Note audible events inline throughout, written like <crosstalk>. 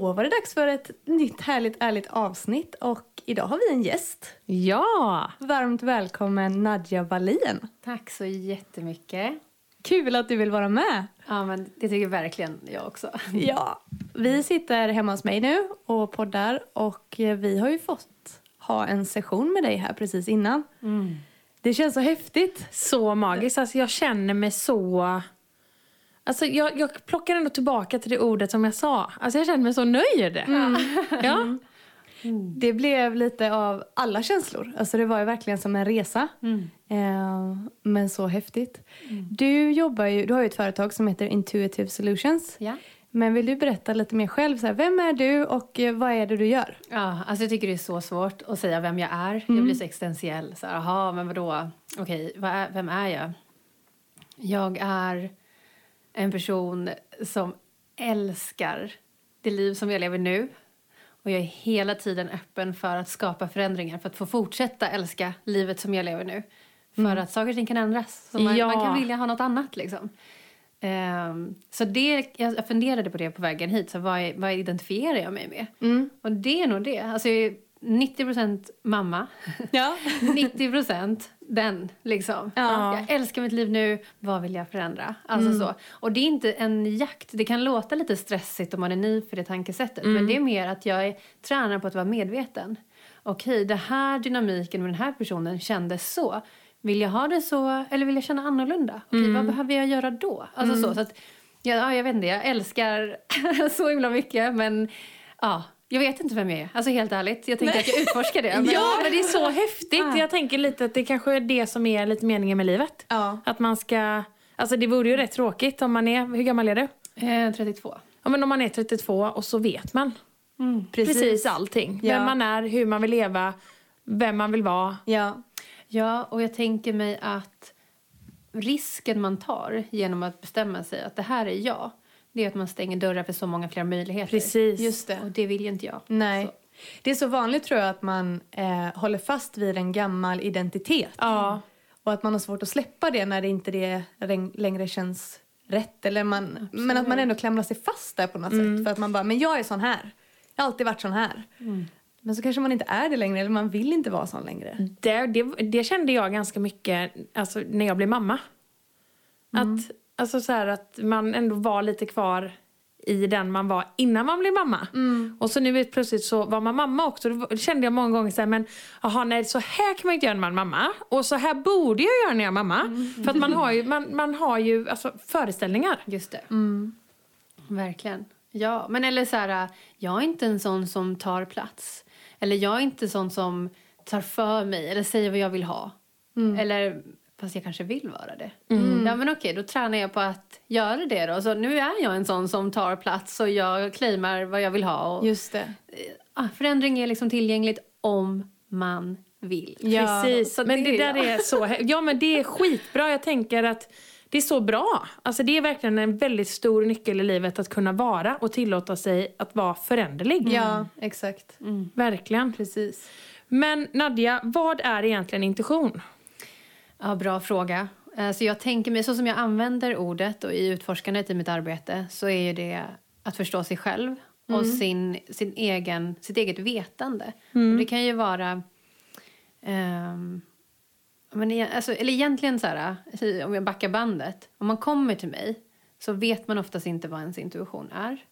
Då var det dags för ett nytt härligt ärligt avsnitt och idag har vi en gäst. Ja! Varmt välkommen Nadja Wallin. Tack så jättemycket. Kul att du vill vara med. Ja, men det tycker verkligen jag också. <laughs> Ja, vi sitter hemma hos mig nu och poddar och vi har ju fått ha en session med dig här precis innan. Det känns så häftigt. Så magiskt. Alltså jag känner mig så... Alltså jag, jag plockar ändå tillbaka till det ordet som jag sa. Alltså jag känner mig så nöjd. Ja. Det blev lite av alla känslor. Alltså det var ju verkligen som en resa. Eh, men så häftigt. Du jobbar ju, du har ju ett företag som heter Intuitive Solutions. Ja. Men vill du berätta lite mer själv? Så här, vem är du och eh, vad är det du gör? Ja, alltså jag tycker det är så svårt att säga vem jag är. Jag blir så existentiell. Så här, Jaha, men vadå? Okej, vad är, vem är jag? Jag är en person som älskar det liv som jag lever nu. Och jag är hela tiden öppen för att skapa förändringar för att få fortsätta älska livet som jag lever nu. För att saker och ting kan ändras. Så man, Ja. man kan vilja ha något annat liksom. Ehm, så det, jag funderade på det på vägen hit. Så vad, vad identifierar jag mig med? Och det är nog det. Alltså 90% mamma. Ja. <laughs> 90% den liksom. Ja. Jag älskar mitt liv nu, vad vill jag förändra? Alltså så. Och det är inte en jakt. Det kan låta lite stressigt om man är ny för det tankesättet. Men det är mer att jag är, tränar på att vara medveten. Okej, det här dynamiken med den här personen kändes så. Vill jag ha det så eller vill jag känna annorlunda? Okej, vad behöver jag göra då? Alltså så. så att, ja, jag vet inte, jag älskar <laughs> så himla mycket men ja. Jag vet inte vem jag är. Alltså helt ärligt. Jag tänkte att jag utforskar det. <laughs> Men, Ja, men det är så häftigt. Jag tänker lite att det kanske är det som är lite meningen med livet. Ja. Att man ska... Alltså det vore ju rätt tråkigt om man är... Hur gammal är du? Eh, 32. Ja, men om man är 32 och så vet man Precis. precis, allting. Ja. Vem man är, hur man vill leva, vem man vill vara. Ja. Ja, och jag tänker mig att risken man tar genom att bestämma sig att det här är jag, det är att man stänger dörrar för så många fler möjligheter. Precis. Just det. Och det vill ju inte jag. Nej. Så. Det är så vanligt tror jag att man eh, håller fast vid en gammal identitet. Ja. Och att man har svårt att släppa det när det inte det längre känns rätt. Eller man, men att man ändå klamrar sig fast där på något sätt. För att man bara, men jag är sån här. Jag har alltid varit sån här. Men så kanske man inte är det längre eller man vill inte vara sån längre. Det, det, det kände jag ganska mycket alltså, när jag blev mamma. Att, alltså, så här, att man ändå var lite kvar i den man var innan man blev mamma. Och så nu plötsligt så var man mamma också. Då kände jag många gånger så här, men jaha, nej så här kan man inte göra när man är mamma. Och så här borde jag göra när jag är mamma. För att man har ju, man, man har ju alltså, föreställningar. Just det. Verkligen. Ja, men eller så här, jag är inte en sån som tar plats. Eller jag är inte sån som tar för mig eller säger vad jag vill ha. Eller, fast jag kanske vill vara det. Ja, men okej, då tränar jag på att göra det då. Så nu är jag en sån som tar plats och jag claimar vad jag vill ha. Och, Just det. ah, förändring är liksom tillgängligt om man vill. Ja, Precis, så men det det är där jag. är så Ja men det är skitbra, jag tänker att det är så bra. Alltså det är verkligen en väldigt stor nyckel i livet att kunna vara och tillåta sig att vara föränderlig. Ja, exakt. Verkligen. Precis. Men Nadja, vad är egentligen intuition? Ja, bra fråga. Eh, Så jag tänker mig, så som jag använder ordet och i utforskandet i mitt arbete så är ju det att förstå sig själv och sin, sin egen, sitt eget vetande. Och det kan ju vara... ehm, men, e- alltså, eller egentligen så här, eh, om jag backar bandet. Om man kommer till mig så vet man oftast inte vad ens intuition är.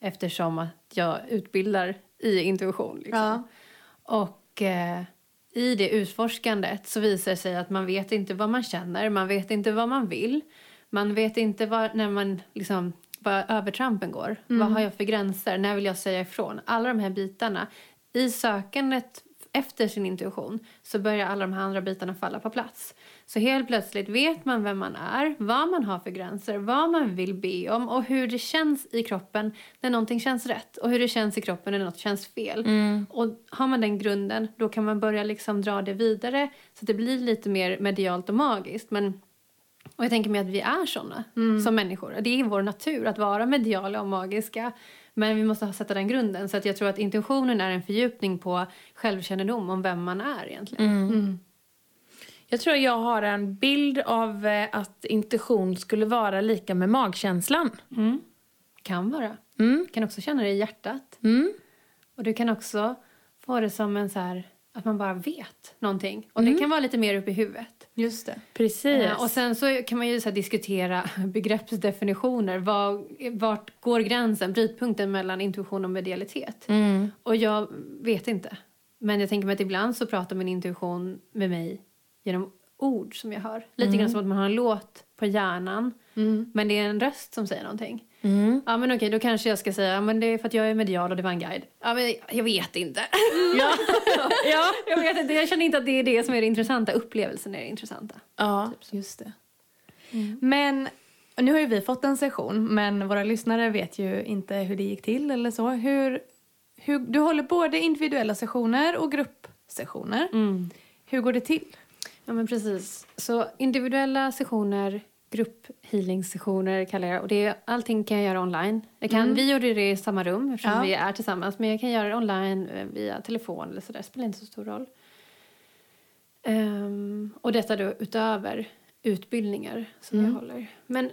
Eftersom att jag utbildar i intuition. Liksom. Ja. Och eh, i det utforskandet så visar det sig att man vet inte vad man känner, man vet inte vad man vill. Man vet inte var, när man liksom, var övertrampen går. Vad har jag för gränser? När vill jag säga ifrån? Alla de här bitarna. I sökandet efter sin intuition så börjar alla de här andra bitarna falla på plats. Så helt plötsligt vet man vem man är, vad man har för gränser, vad man vill be om och hur det känns i kroppen när någonting känns rätt och hur det känns i kroppen när något känns fel. Och har man den grunden då kan man börja liksom dra det vidare så att det blir lite mer medialt och magiskt. Men och jag tänker mig att vi är såna som människor. Det är vår natur att vara mediala och magiska. Men vi måste ha sätta den grunden. Så att jag tror att intentionen är en fördjupning på självkännedom om vem man är egentligen. Jag tror jag har en bild av eh, att intuition skulle vara lika med magkänslan. Kan vara. Mm. Du kan också känna det i hjärtat. Mm. Och du kan också få det som en så här, att man bara vet någonting. Och det kan vara lite mer upp i huvudet. Just det. Precis. Eh, och sen så kan man ju så här diskutera <laughs> begreppsdefinitioner. Vad, vart går gränsen, brytpunkten mellan intuition och medialitet? Mm. Och jag vet inte. Men jag tänker mig att ibland så pratar min intuition med mig genom ord som jag hör. Lite grann som att man har en låt på hjärnan. Men det är en röst som säger någonting. Mm. Ja men okej, då kanske jag ska säga men det är för att jag är medial och det var en guide. Ja men jag vet inte. <laughs> Ja. ja. jag vet inte, jag känner inte att det är det som är det intressanta. Upplevelsen är det intressanta. ja. Just det. Men nu har ju vi fått en session, men våra lyssnare vet ju inte hur det gick till eller så. Hur, hur, du håller både individuella sessioner och gruppsessioner. Hur går det till? Ja men precis. Så individuella sessioner, grupphealing-sessioner kallar jag det. Och det är, allting kan jag göra online. Jag kan, Vi gjorde det i samma rum eftersom Ja. vi är tillsammans. Men jag kan göra det online eh, via telefon eller sådär. Det spelar inte så stor roll. Ehm, och detta då utöver utbildningar som jag håller. Men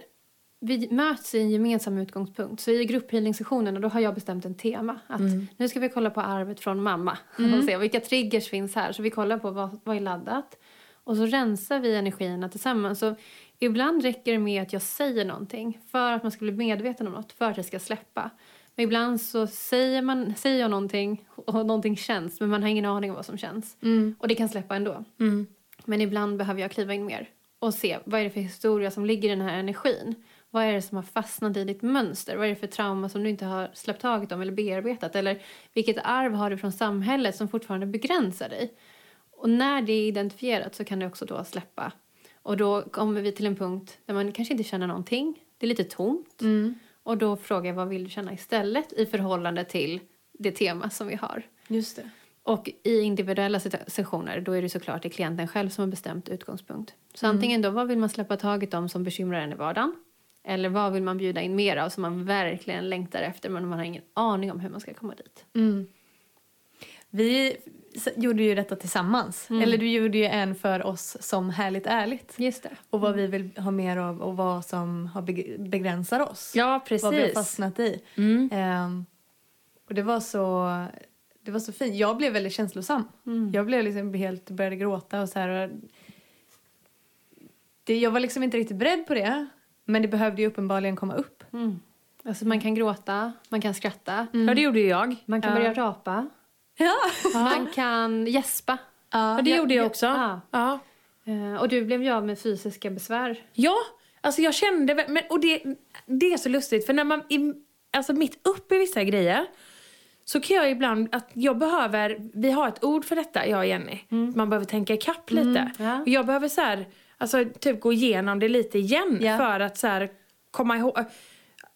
vi möts i en gemensam utgångspunkt. Så i grupphealing-sessionerna då har jag bestämt en tema. Att nu ska vi kolla på arvet från mamma. <laughs> Och se vilka triggers finns här. Så vi kollar på vad, vad är laddat. Och så rensar vi energierna tillsammans. Så ibland räcker det med att jag säger någonting för att man ska bli medveten om något, för att det ska släppa. Men ibland så säger, man, säger jag någonting och någonting känns men man har ingen aning om vad som känns. Och det kan släppa ändå. Mm. Men ibland behöver jag kliva in mer och se vad är det för historia som ligger i den här energin. Vad är det som har fastnat i ditt mönster? Vad är det för trauma som du inte har släppt taget om eller bearbetat? Eller vilket arv har du från samhället som fortfarande begränsar dig? Och när det är identifierat så kan det också då släppa. Och då kommer vi till en punkt där man kanske inte känner någonting. Det är lite tomt. Och då frågar jag vad vill du känna istället i förhållande till det tema som vi har. Just det. Och i individuella se- sessioner då är det såklart det klienten själv som har bestämt utgångspunkt. Så antingen då vad vill man släppa taget om som bekymrar en i vardagen? Eller vad vill man bjuda in mer av som man verkligen längtar efter men man har ingen aning om hur man ska komma dit. Vi s- gjorde ju detta tillsammans. Eller du gjorde ju en för oss som Härligt ärligt. Just det. Och vad vi vill ha mer av och vad som har beg- begränsar oss. Ja, Vad vi har precis. fastnat i. Mm. Ehm, och det var så... Det var så fint. Jag blev väldigt känslosam. Jag blev liksom helt, började gråta och så här. Och det, jag var liksom inte riktigt beredd på det. Men det behövde ju uppenbarligen komma upp. Mm. Alltså man kan gråta, man kan skratta, Ja, det gjorde ju jag. man kan Ja. börja rapa, Ja. man kan gäspa. ja. Ja, det Ja, gjorde jag ja, också. ja. Ja. Eh, Och du blev ju av med fysiska besvär. Ja, alltså jag kände... Men, och det, det är så lustigt, för när man... Alltså mitt uppe i vissa grejer så kan jag ibland att jag behöver... Vi har ett ord för detta, jag och Jenny. Man behöver tänka ikapp lite. ja. Och jag behöver så här, alltså typ gå igenom det lite igen Ja. för att så här komma ihåg...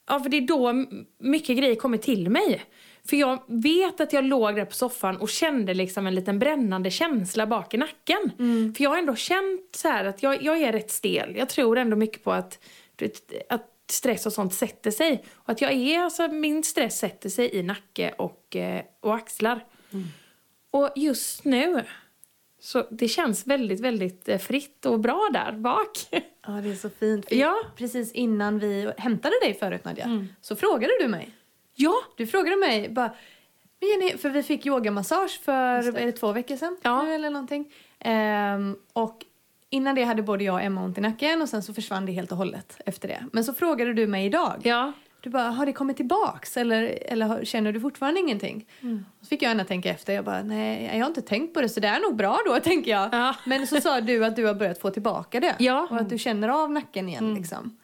Ja, för det är då mycket grejer kommer till mig. För jag vet att jag låg där på soffan och kände liksom en liten brännande känsla bak i nacken. För jag har ändå känt så här att jag, jag är rätt stel. Jag tror ändå mycket på att, att stress och sånt sätter sig. Och att jag är, alltså min stress sätter sig i nacke och, eh, och axlar. Och just nu, så det känns väldigt, väldigt eh, fritt och bra där bak. ja, det är så fint. Ja. Precis innan vi hämtade dig förut Nadja, så frågade du mig. Ja, Du frågade mig bara, men Jenny, för vi fick yogamassage för är två veckor sedan Ja. nu eller någonting. Ehm, och innan det hade både jag och Emma ont i nacken och sen så försvann det helt och hållet efter det. Men så frågade du mig idag. ja. Du bara, har det kommit tillbaks eller, eller känner du fortfarande ingenting? Så fick jag gärna tänka efter. Jag bara, nej jag har inte tänkt på det så det är nog bra då <laughs> tänker jag. Ja. Men så sa du att du har börjat få tillbaka det. Ja. Och att du känner av nacken igen liksom.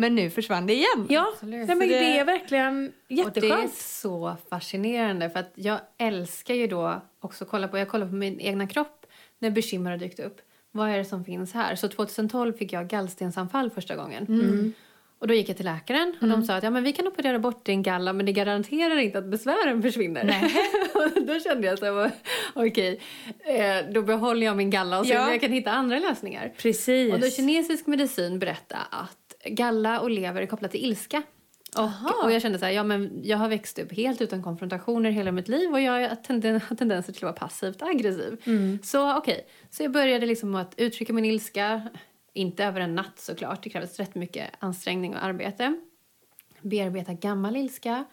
Men nu försvann det igen. Ja, nej, men Så det... det- är verkligen Och det är jätteskönt. så fascinerande för att jag älskar ju då också att kolla på, jag kollar på min egna kropp när bekymmer har dykt upp. Vad är det som finns här? Så 2012 fick jag gallstensanfall första gången. Mm. Och då gick jag till läkaren och de sa att ja, men vi kan operera bort din galla men det garanterar inte att besvären försvinner. <laughs> och då kände jag så här, okej, eh, då behåller jag min galla och ser Ja. om jag kan hitta andra lösningar. Precis. Och då kinesisk medicin berättar att galla och lever är kopplat till ilska. Och, och jag kände så här, ja men jag har växt upp helt utan konfrontationer hela mitt liv och jag har tenden, har tendenser till att vara passivt aggressiv. Så okej, så jag började liksom att uttrycka min ilska, inte över en natt såklart, det krävdes rätt mycket ansträngning och arbete. Bearbeta gammal ilska.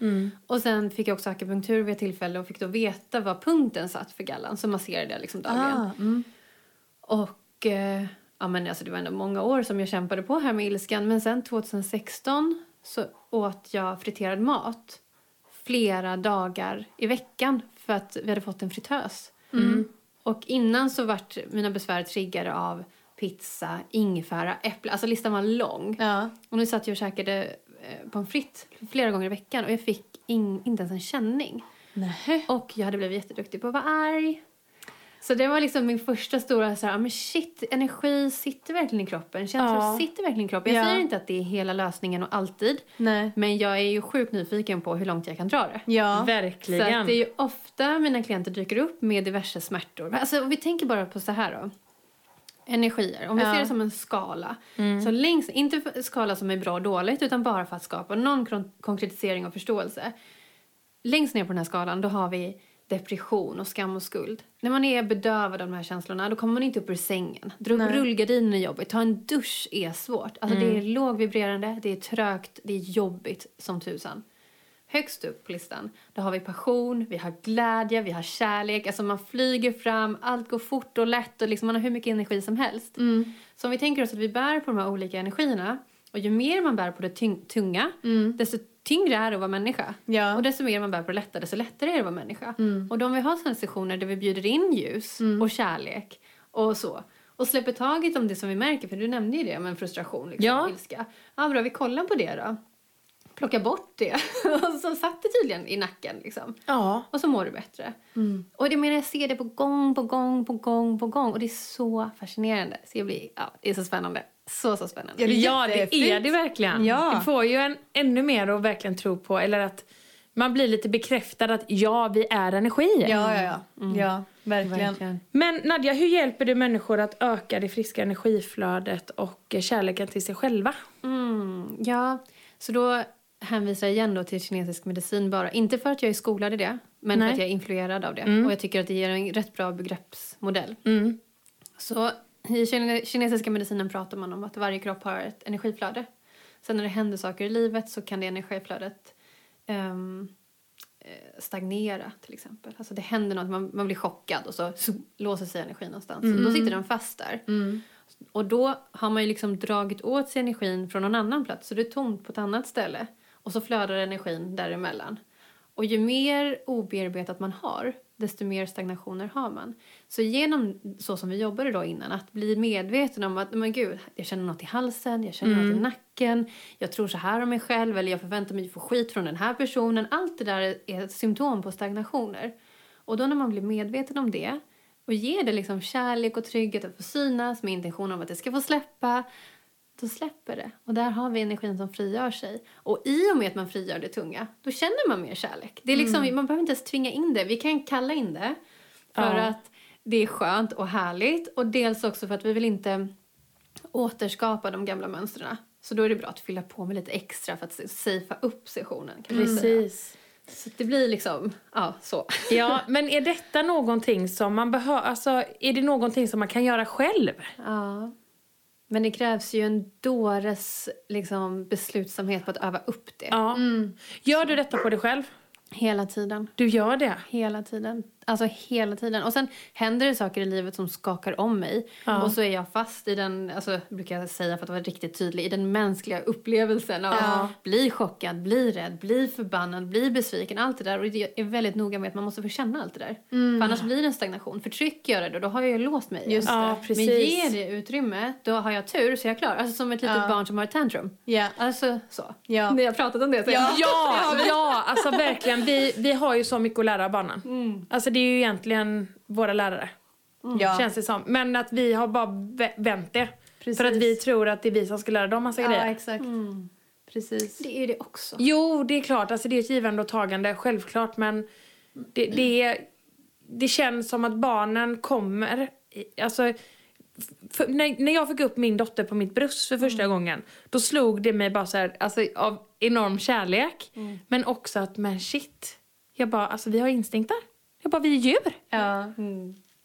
Och sen fick jag också akupunktur vid ett tillfälle och fick då veta vad punkten satt för gallan. Så masserade jag liksom dagligen. Ah, mm. Och eh, ja, men alltså det var ändå många år som jag kämpade på här med ilskan. Men sen 2016 så åt jag friterad mat flera dagar i veckan för att vi hade fått en fritös. Och innan så vart mina besvär triggade av pizza, ingefära, äpple. Alltså listan var lång. Ja. Och nu satt jag och käkade eh, pommes frites flera gånger i veckan och jag fick in, inte ens en känning. Nej. Och jag hade blivit jätteduktig på att vara arg. Så det var liksom min första stora så här, "Ah, men shit, energi sitter verkligen i kroppen. Känslor Ja. sitter verkligen i kroppen. Jag Ja. säger inte att det är hela lösningen och alltid. Nej. Men jag är ju sjukt nyfiken på hur långt jag kan dra det. Ja. Så Verkligen. att det är ju ofta mina klienter dyker upp med diverse smärtor. Alltså om vi tänker bara på så här då. Energier. Om vi Ja. ser det som en skala. Så längst, inte skala som är bra och dåligt utan bara för att skapa någon kon- konkretisering och förståelse. Längst ner på den här skalan då har vi depression och skam och skuld. När man är bedövad av de här känslorna då kommer man inte upp ur sängen. Dra upp rullgardinen är jobbigt. Ta en dusch är svårt. Alltså det är lågvibrerande, det är trögt, det är jobbigt som tusan. Högst upp på listan då har vi passion, vi har glädje, vi har kärlek. Alltså man flyger fram, allt går fort och lätt och liksom man har hur mycket energi som helst. Mm. Så om vi tänker oss att vi bär på de här olika energierna och ju mer man bär på det tunga desto tyngre är det att vara människa. Ja. Och desto mer man bär på det lätta desto lättare är det att vara människa. Och då om vi har sådana sessioner där vi bjuder in ljus och kärlek och så och släpper taget om det som vi märker, för du nämnde ju det med frustration, liksom, Ja. ilska. Ja, bra, vi kollar på det då. Plocka bort det. <laughs> och så satt det tydligen i nacken liksom. Ja. Och så mår du bättre. Och det menar jag ser det på gång på gång på gång på gång. Och det är så fascinerande. Så jag blir, ja, det är så spännande. Så, så spännande. Ja, det är Ja, det är det verkligen. Ja. Det får ju en ännu mer att verkligen tro på. Eller att man blir lite bekräftad att ja, vi är energi. Ja, ja, ja. Ja, verkligen. Verkligen. Men Nadja, hur hjälper du människor att öka det friska energiflödet och kärleken till sig själva? Mm, ja, så då hänvisar jag igen då till kinesisk medicin bara. Inte för att jag är skolad i det, men Nej. för att jag är influerad av det. Och jag tycker att det ger en rätt bra begreppsmodell. Mm. Så i kine- kinesiska medicinen pratar man om att varje kropp har ett energiflöde. Sen när det händer saker i livet så kan det energiflödet eh, stagnera till exempel. Alltså det händer något, man, man blir chockad och så, så låser sig energin någonstans. Och då sitter den fast där. Och då har man ju liksom dragit åt sig energin från någon annan plats så det är tomt på ett annat ställe. Och så flödar energin däremellan. Och ju mer obearbetat man har, desto mer stagnationer har man. Så genom så som vi jobbade då innan, att bli medveten om att men gud, jag känner något i halsen, jag känner något i nacken, jag tror så här om mig själv eller jag förväntar mig att få skit från den här personen. Allt det där är- är ett symptom på stagnationer. Och då när man blir medveten om det och ger det liksom kärlek och trygghet att få synas med intention om att det ska få släppa, då släpper det. Och där har vi energin som frigör sig. Och i och med att man frigör det tunga, då känner man mer kärlek. Det är liksom, Man behöver inte ens tvinga in det. Vi kan kalla in det för Ja. att det är skönt och härligt. Och dels också för att vi vill inte återskapa de gamla mönstren. Så då är det bra att fylla på med lite extra för att safea upp sessionen. Kan. Precis. Så det blir liksom, ja så. Ja, men är detta någonting som man behöver, alltså är det någonting som man kan göra själv? Ja. Men det krävs ju en dåres liksom, beslutsamhet på att öva upp det. Ja. Gör du detta på dig själv? Hela tiden. Du gör det? Hela tiden. Alltså hela tiden. Och sen händer det saker i livet som skakar om mig. Ja. Och så är jag fast i den, alltså brukar jag säga för att vara riktigt tydlig, i den mänskliga upplevelsen av Ja. att bli chockad, bli rädd, bli förbannad, bli besviken, allt det där. Och jag är väldigt noga med att man måste få känna allt det där. För annars blir det en stagnation. Förtrycker jag det då, då har jag ju låst mig. Just. Ja, Men ger det utrymme, då har jag tur så är jag klar. Alltså som ett litet barn som har ett tantrum. Ja. Alltså så. Ja. Ni har pratat om det så Ja. <laughs> Ja, ja, alltså verkligen. Vi, vi har ju så mycket att lära av barnen. Mm. Alltså det är ju egentligen våra lärare, Ja. känns det som. Men att vi har bara vä- vänt det. Precis. För att vi tror att det är vi som ska lära dem massa ja, grejer. exakt. Precis. Det är det också. Jo, det är klart. Alltså det är ett givande och tagande, självklart. Men det, det, är, det känns som att barnen kommer... Alltså, för, när, när jag fick upp min dotter på mitt bröst för första gången, då slog det mig bara så här, alltså, av enorm kärlek. Men också att, men shit. Jag bara, alltså vi har instinkter. Jag bara, vi är djur. Ja.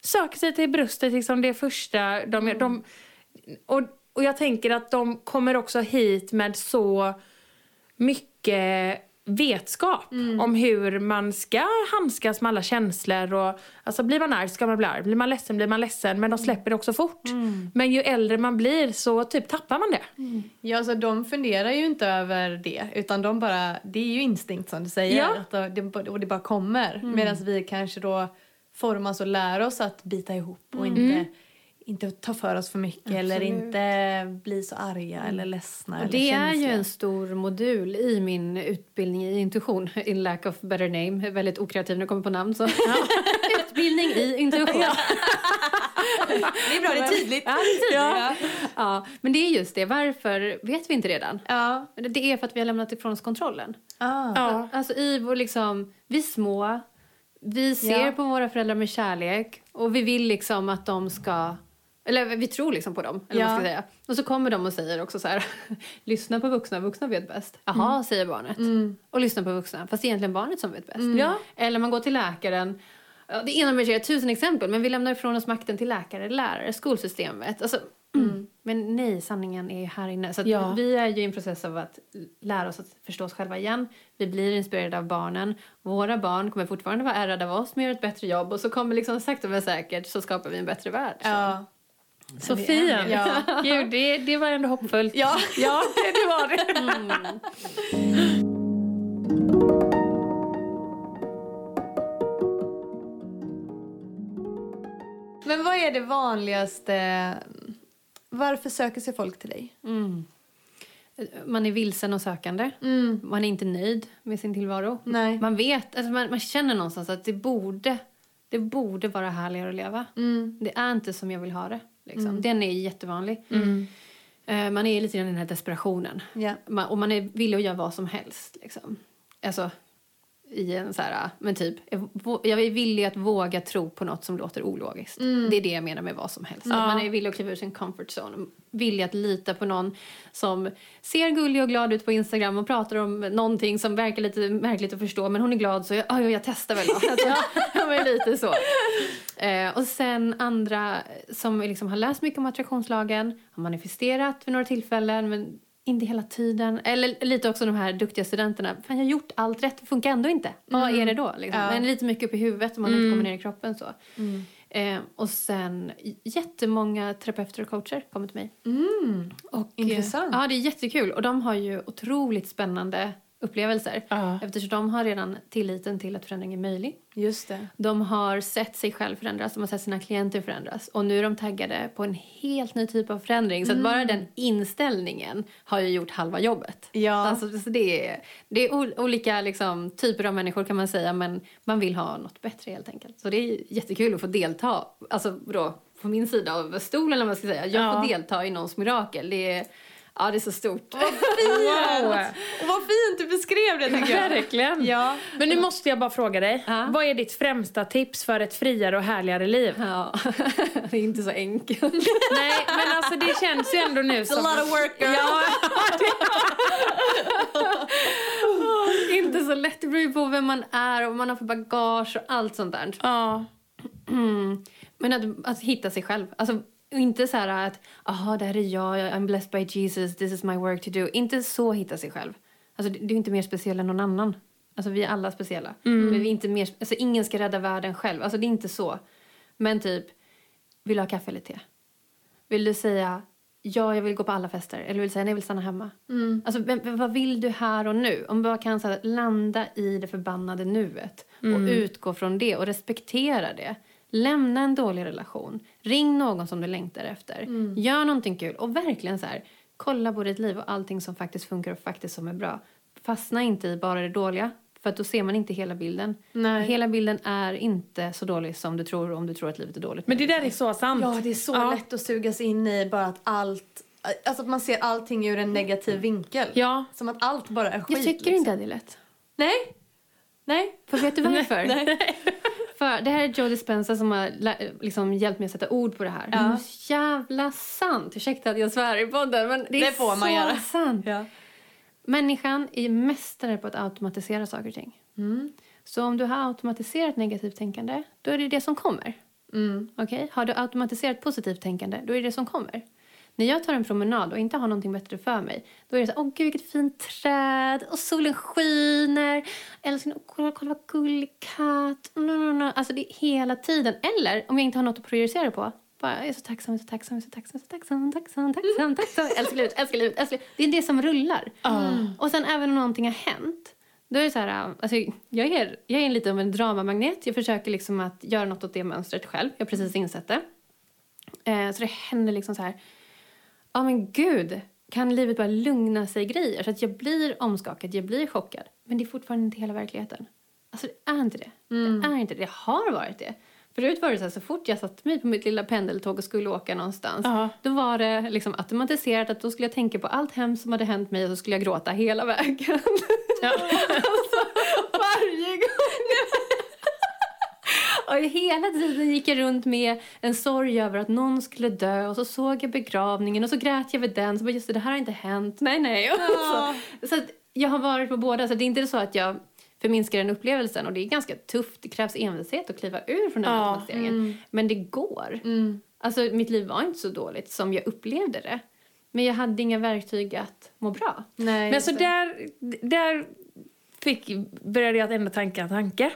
Söker sig till bröstet, liksom det första de gör. De, och, och jag tänker att de kommer också hit med så mycket vetskap om hur man ska handskas med alla känslor. Och, alltså blir man arg ska man bli arg, blir man ledsen blir man ledsen. Men de släpper det också fort. Men ju äldre man blir så typ tappar man det. Ja, alltså de funderar ju inte över det, utan de bara, det är ju instinkt som du säger, Ja. att det, och det bara kommer. Medan vi kanske då formas och lär oss att bita ihop och inte, inte ta för oss för mycket eller Absolut. inte bli så arga eller ledsna Och eller det är ju en stor modul i min utbildning i intuition, <laughs> in lack of better name. Väldigt okreativ när jag kommer på namn. Så. <laughs> utbildning i intuition. <laughs> Det är bra, det är tydligt. Ja, det är tydligt. Ja. Ja, men det är just det. Varför vet vi inte redan. Ja. Det är för att vi har lämnat ifrån oss kontrollen. Ah. Ja. Alltså i vår liksom, vi är små, vi ser Ja. på våra föräldrar med kärlek och vi vill liksom att de ska, eller vi tror liksom på dem, eller Ja. ska säga. Och så kommer de och säger också så här, <laughs> lyssna på vuxna, vuxna vet bäst. Jaha, säger barnet. Och lyssna på vuxna, fast det är egentligen barnet som vet bäst. Ja. Eller man går till läkaren, det ena med det tusen exempel, men vi lämnar ifrån oss makten till läkare, lärare, skolsystemet. Alltså, Men nej, sanningen är här inne. Så Ja. vi är ju i en process av att lära oss att förstå oss själva igen. Vi blir inspirerade av barnen. Våra barn kommer fortfarande vara ärrade av oss, men gör ett bättre jobb. Och så kommer liksom sakta men säkert så skapar vi en bättre värld. Så. Ja. Det. Ja. <laughs> Gud, det, det var ändå hoppfullt. Ja. ja det, det var det. Men vad är det vanligaste... Varför söker sig folk till dig? Mm. Man är vilsen och sökande. Man är inte nöjd med sin tillvaro. Nej. Man vet, alltså man, man känner någonstans att det borde, det borde vara härligare att leva. Det är inte som jag vill ha det. Liksom. Den är jättevanlig. Eh, Man är lite i den här desperationen. Ja. Man, och man är villig att göra vad som helst. Liksom. Alltså, i en så här, men typ, jag är villig att våga tro på något som låter ologiskt. Det är det jag menar med vad som helst. Att man är villig att kliva ur sin comfort zone. Villig att lita på någon som ser gullig och glad ut på Instagram och pratar om någonting som verkar lite märkligt att förstå. Men hon är glad så jag, "Ah, ja, jag testar väl. <laughs> Alltså, ja, lite så. Eh, och sen andra som liksom har läst mycket om attraktionslagen, har manifesterat vid några tillfällen men inte hela tiden. Eller lite också de här duktiga studenterna. Fan, jag har gjort allt rätt, det funkar ändå inte. Vad är det då? Liksom? Ja. Men lite mycket upp i huvudet om man inte kommer ner i kroppen. så. Eh, och sen jättemånga terapeuter och coacher kommer till mig. Och, eh, Intressant. Ja, det är jättekul. Och de har ju otroligt spännande upplevelser. Ja. Eftersom de har redan tilliten till att förändring är möjlig. Just det. De har sett sig själv förändras, de har sett sina klienter förändras. Och nu är de taggade på en helt ny typ av förändring. Så att bara den inställningen har ju gjort halva jobbet. Ja. Alltså, så det, är, det är ol- olika liksom, typer av människor kan man säga, men man vill ha något bättre helt enkelt. Så det är jättekul att få delta, alltså då, på min sida av stolen eller vad man ska säga. Jag Ja. får delta i någons mirakel. Det är, ja, det är så stort. Wow. Och vad fint du beskrev det tycker jag. Verkligen. Ja. Men nu måste jag bara fråga dig. Ja. Vad är ditt främsta tips för ett friare och härligare liv? Ja, <laughs> det är inte så enkelt. Nej, men alltså det känns ju ändå nu som... lot of work, girl. Ja, <laughs> inte så lätt. Det beror ju på vem man är och vad man har för bagage och allt sånt där. ja. Mm. <clears throat> Men att, att hitta sig själv. Alltså, inte så här att aha, det här är jag, I'm blessed by Jesus, this is my work to do. Inte så hitta sig själv. Alltså, du är inte mer speciell än någon annan. Alltså vi är alla speciella. Men vi inte mer, alltså ingen ska rädda världen själv. Alltså det är inte så. Men typ, vill du ha kaffe eller te? Vill du säga ja, jag vill gå på alla fester? Eller vill du säga nej, jag vill stanna hemma? Alltså vem- vem- vad vill du här och nu? Om du bara kan så här, landa i det förbannade nuet och utgå från det och respektera det. Lämna en dålig relation. Ring någon som du längtar efter. Gör någonting kul och verkligen så här, kolla på ditt liv och allting som faktiskt funkar och faktiskt som är bra. Fastna inte i bara det dåliga. För att då ser man inte hela bilden. Nej. Hela bilden är inte så dålig som du tror om du tror att livet är dåligt. Men det där är så sant. Ja, det är så Ja. lätt att sugas in i bara att allt... Alltså att man ser allting ur en negativ vinkel. Ja. Som att allt bara är skit. Jag tycker liksom. inte att det är lätt. Nej. Nej. För vet du <laughs> varför? Nej. För det här är Joe Dispenza som har liksom hjälpt mig att sätta ord på det här. Det är så jävla sant. Ursäkta att jag svär i podden men det är Det får man göra. sant. Ja. Människan är mästare på att automatisera saker och ting. Mm. Så om du har automatiserat negativt tänkande, då är det det som kommer. Mm. Okej? Har du automatiserat positivt tänkande, då är det det som kommer. När jag tar en promenad och inte har någonting bättre för mig, då är det så åh gud vilket fint träd och solen skiner. Åh, kolla, kolla vad gullig katt. No, no, no. Alltså det är hela tiden. Eller om jag inte har något att prioritera på, bara, jag är så tacksam, så tacksam, så tacksam, så tacksam, tacksam, tacksam, tacksam. Älskar livet, älskar livet, älskar livet. Det är det som rullar. Och sen även om någonting har hänt, då är det så här, alltså, jag, är, jag är lite av en dramamagnet. Jag försöker liksom att göra något åt det mönstret själv. Jag har precis insett det. Eh, så det händer liksom så här, ja men gud, kan livet bara lugna sig grejer så att jag blir omskakad, jag blir chockad. Men det är fortfarande inte hela verkligheten. Alltså det är inte det. Det är inte det. Det har varit det. Förut var det så här, så fort jag satte mig på mitt lilla pendeltåg och skulle åka någonstans, Ja. då var det liksom automatiserat att då skulle jag tänka på allt hemskt som hade hänt mig och så skulle jag gråta hela vägen. <laughs> alltså, varje gång. Och hela tiden gick jag runt med en sorg över att någon skulle dö och så såg jag begravningen och så grät jag vid den. Så bara, just det, det här har inte hänt. Nej, nej. Och så så jag har varit på båda. Så det är inte så att jag förminskar den upplevelsen. Och det är ganska tufft. Det krävs envishet att kliva ur från den Ja, automatiseringen. Men det går. Alltså mitt liv var inte så dåligt som jag upplevde det. Men jag hade inga verktyg att må bra. Nej, Men så där, där fick, började jag att ändå tänka en tanke.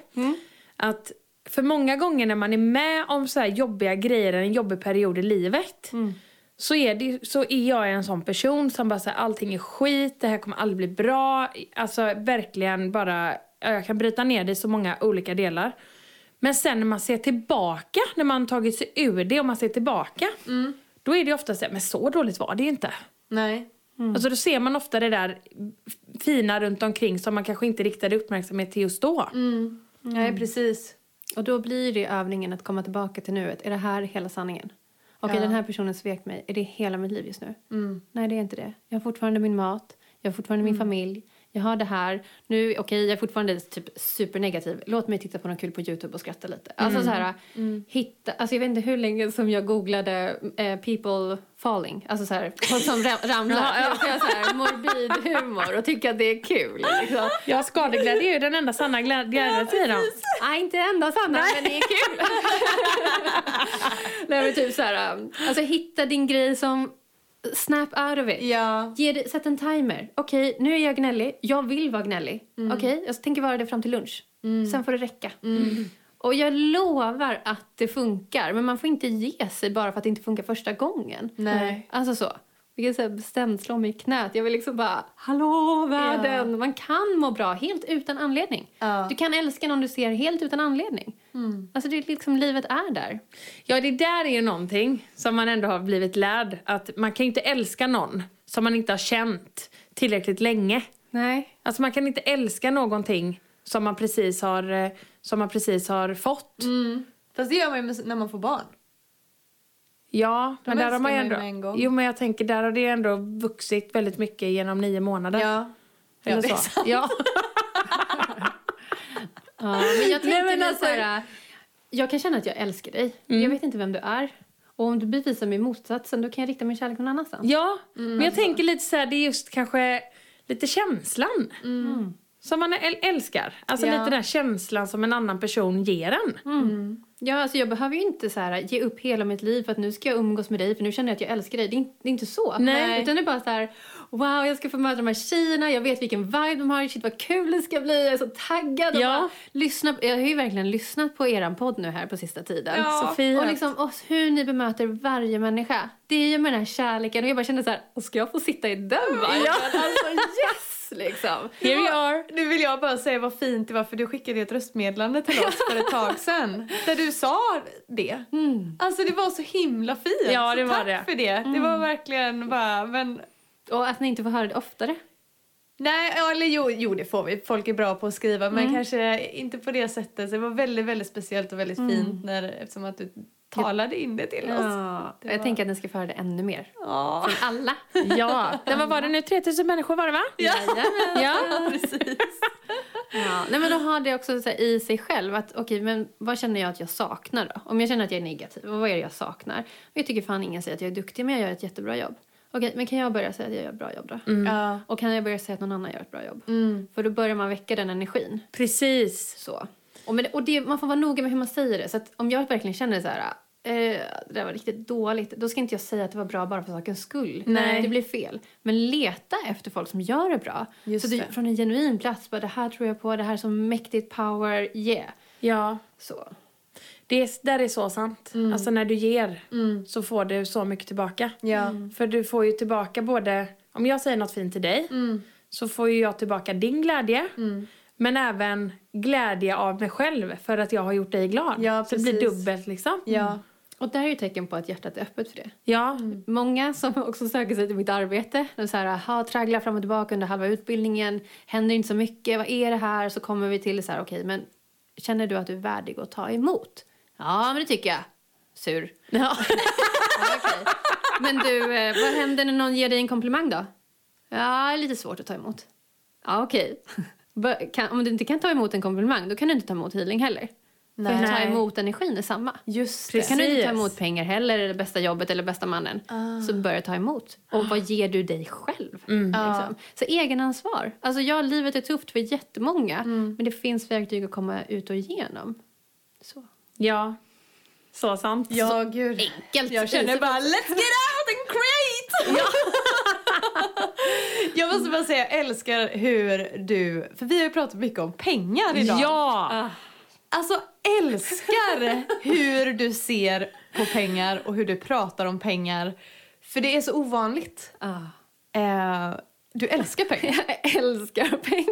Att för många gånger när man är med om så här jobbiga grejer, en jobbig period i livet. Så är, det, så är jag en sån person som bara säger allting är skit, det här kommer aldrig bli bra. Alltså verkligen bara, ja, jag kan bryta ner det i så många olika delar. Men sen när man ser tillbaka, när man tagit sig ur det och man ser tillbaka. Då är det ofta så här, men så dåligt var det ju inte. Nej. Alltså då ser man ofta det där fina runt omkring som man kanske inte riktade uppmärksamhet till just då. Nej, precis. Och då blir det övningen att komma tillbaka till nuet. Är det här hela sanningen? Okej, Ja. den här personen svek mig. Är det hela mitt liv just nu? Nej, det är inte det. Jag har fortfarande min mat. Jag har fortfarande min familj. Jag har det här. Nu, okej, jag är fortfarande typ supernegativ. Låt mig titta på något kul på Youtube och skratta lite. Alltså så här, hitta... Alltså jag vet inte hur länge som jag googlade eh, people falling. Alltså så här, folk som ra- ramlar. Ja, ja. Jag så här morbid humor och tycker att det är kul. Liksom. Ja, skadeglädje är ju den enda sanna glä- glädjen säger de. Nej, inte enda Sanna, men det är kul. <laughs> Nej, men typ så här, alltså hitta din grej som snap out of it. Ja. Ge det, sätt en timer. Okej, nu är jag gnällig. Jag vill vara gnällig. Mm. Okej, jag tänker vara det fram till lunch. Sen får det räcka. Och jag lovar att det funkar. Men man får inte ge sig bara för att det inte funkar första gången. Nej. Alltså så. Vilket så här bestämt slår mig i knät. Jag vill liksom bara, hallå världen! Man kan må bra helt utan anledning. Ja. Du kan älska någon du ser helt utan anledning. Alltså det är liksom, livet är där. Ja, det där är ju någonting som man ändå har blivit lärd. Att man kan ju inte älska någon som man inte har känt tillräckligt länge. Nej. Alltså man kan inte älska någonting som man precis har, eh, som man precis har fått. Mm. Fast det gör man ju när man får barn. Ja, men där har man ändå... en gång. Jo, men jag tänker där har det ändå vuxit väldigt mycket genom nio månader. Ja. Eller Ja, det är så. sant. Ja. <laughs> Ja, men jag tänker Nej, men alltså- så här, jag kan känna att jag älskar dig. Jag vet inte vem du är. Och om du bevisar mig motsatsen då kan jag rikta min kärlek någon annanstans. Ja, men jag tänker lite så här, det är just kanske lite känslan. Som man äl- älskar. Alltså Ja. lite den här känslan som en annan person ger en. Ja, alltså jag behöver ju inte så här, ge upp hela mitt liv för att nu ska jag umgås med dig för nu känner jag att jag älskar dig. Det är inte, det är inte så. Nej. Utan det är bara så här, wow, jag ska få möta de här tjejerna, jag vet vilken vibe de har, shit vad kul det ska bli, jag är så taggad. Ja. bara lyssna, jag har ju verkligen lyssnat på er podd nu här på sista tiden. Ja. Så fint. Och liksom och hur ni bemöter varje människa. Det är ju med den här kärleken och jag bara kände så här, "Och ska jag få sitta i den viben? Ja. Alltså yes! Liksom. Here we are. Nu vill jag bara säga vad fint det var för du skickade ett röstmeddelande till oss för ett tag sedan. <laughs> Där du sa det. Alltså det var så himla fint. Ja, det var tack det. för det. Det var verkligen bara, men Och att ni inte får höra det oftare. Nej, eller jo, jo, det får vi. Folk är bra på att skriva, men kanske inte på det sättet. Så det var väldigt, väldigt speciellt och väldigt fint när, eftersom att du talade in det till oss. Ja, Det jag var- tänker att ni ska få höra det ännu mer. Ja, Från alla. <laughs> Ja, <laughs> det var, var det nu 3000 människor var det va? Jajamän. Ja. <laughs> precis. Ja, nej men då har det också så här, i sig själv att okej, men vad känner jag att jag saknar då? Om jag känner att jag är negativ, vad är det jag saknar? Och jag tycker fan ingen säger att jag är duktig, men jag gör ett jättebra jobb. Okej, men kan jag börja säga att jag gör ett bra jobb då? Ja. Och kan jag börja säga att någon annan gör ett bra jobb? Mm. För då börjar man väcka den energin. Precis. Så. Och, med, och det, man får vara noga med hur man säger det. Så om jag verkligen känner så här, eh, det där var riktigt dåligt, då ska inte jag säga att det var bra bara för sakens skull. Nej. Det blir fel. Men leta efter folk som gör det bra. Just så det, från en genuin plats, bara det här tror jag på, det här är så mäktigt power, yeah. Ja, Så. det är, där är så sant. Alltså när du ger Mm. så får du så mycket tillbaka. Ja. För du får ju tillbaka både, om jag säger något fint till dig Mm. så får ju jag tillbaka din glädje. Mm. Men även glädje av mig själv för att jag har gjort dig glad. Ja, så det blir dubbelt liksom. Ja. Och det här är ju tecken på att hjärtat är öppet för det. Ja, Många som också söker sig till mitt arbete, de så här, aha, tragglar fram och tillbaka under halva utbildningen, händer inte så mycket, vad är det här? Så kommer vi till så här, okej, men känner du att du är värdig att ta emot? Ja, men det tycker jag. Sur. ja. <laughs> Ja, okej. Men du, eh, vad händer när någon ger dig en komplimang då? Ja, det är lite svårt att ta emot. Ja, okej. Bör- kan- Om du inte kan ta emot en komplimang, då kan du inte ta emot healing heller. För att ta Nej. emot energin är samma. Just det. kan du inte ta emot pengar heller, eller bästa jobbet eller bästa mannen. Så börja ta emot. Och vad ger du dig själv? Liksom. Så egenansvar. Alltså ja, livet är tufft för jättemånga. Men det finns verktyg att komma ut och igenom. Så. ja. Så sant. Ja, gud. Enkelt. Jag känner bara let's get out and create! <laughs> jag måste bara säga, jag älskar hur du, för vi har ju pratat mycket om pengar idag. Ja! Alltså älskar hur du ser på pengar och hur du pratar om pengar. För det är så ovanligt. Ah. Eh, du älskar pengar. <laughs> Jag älskar pengar.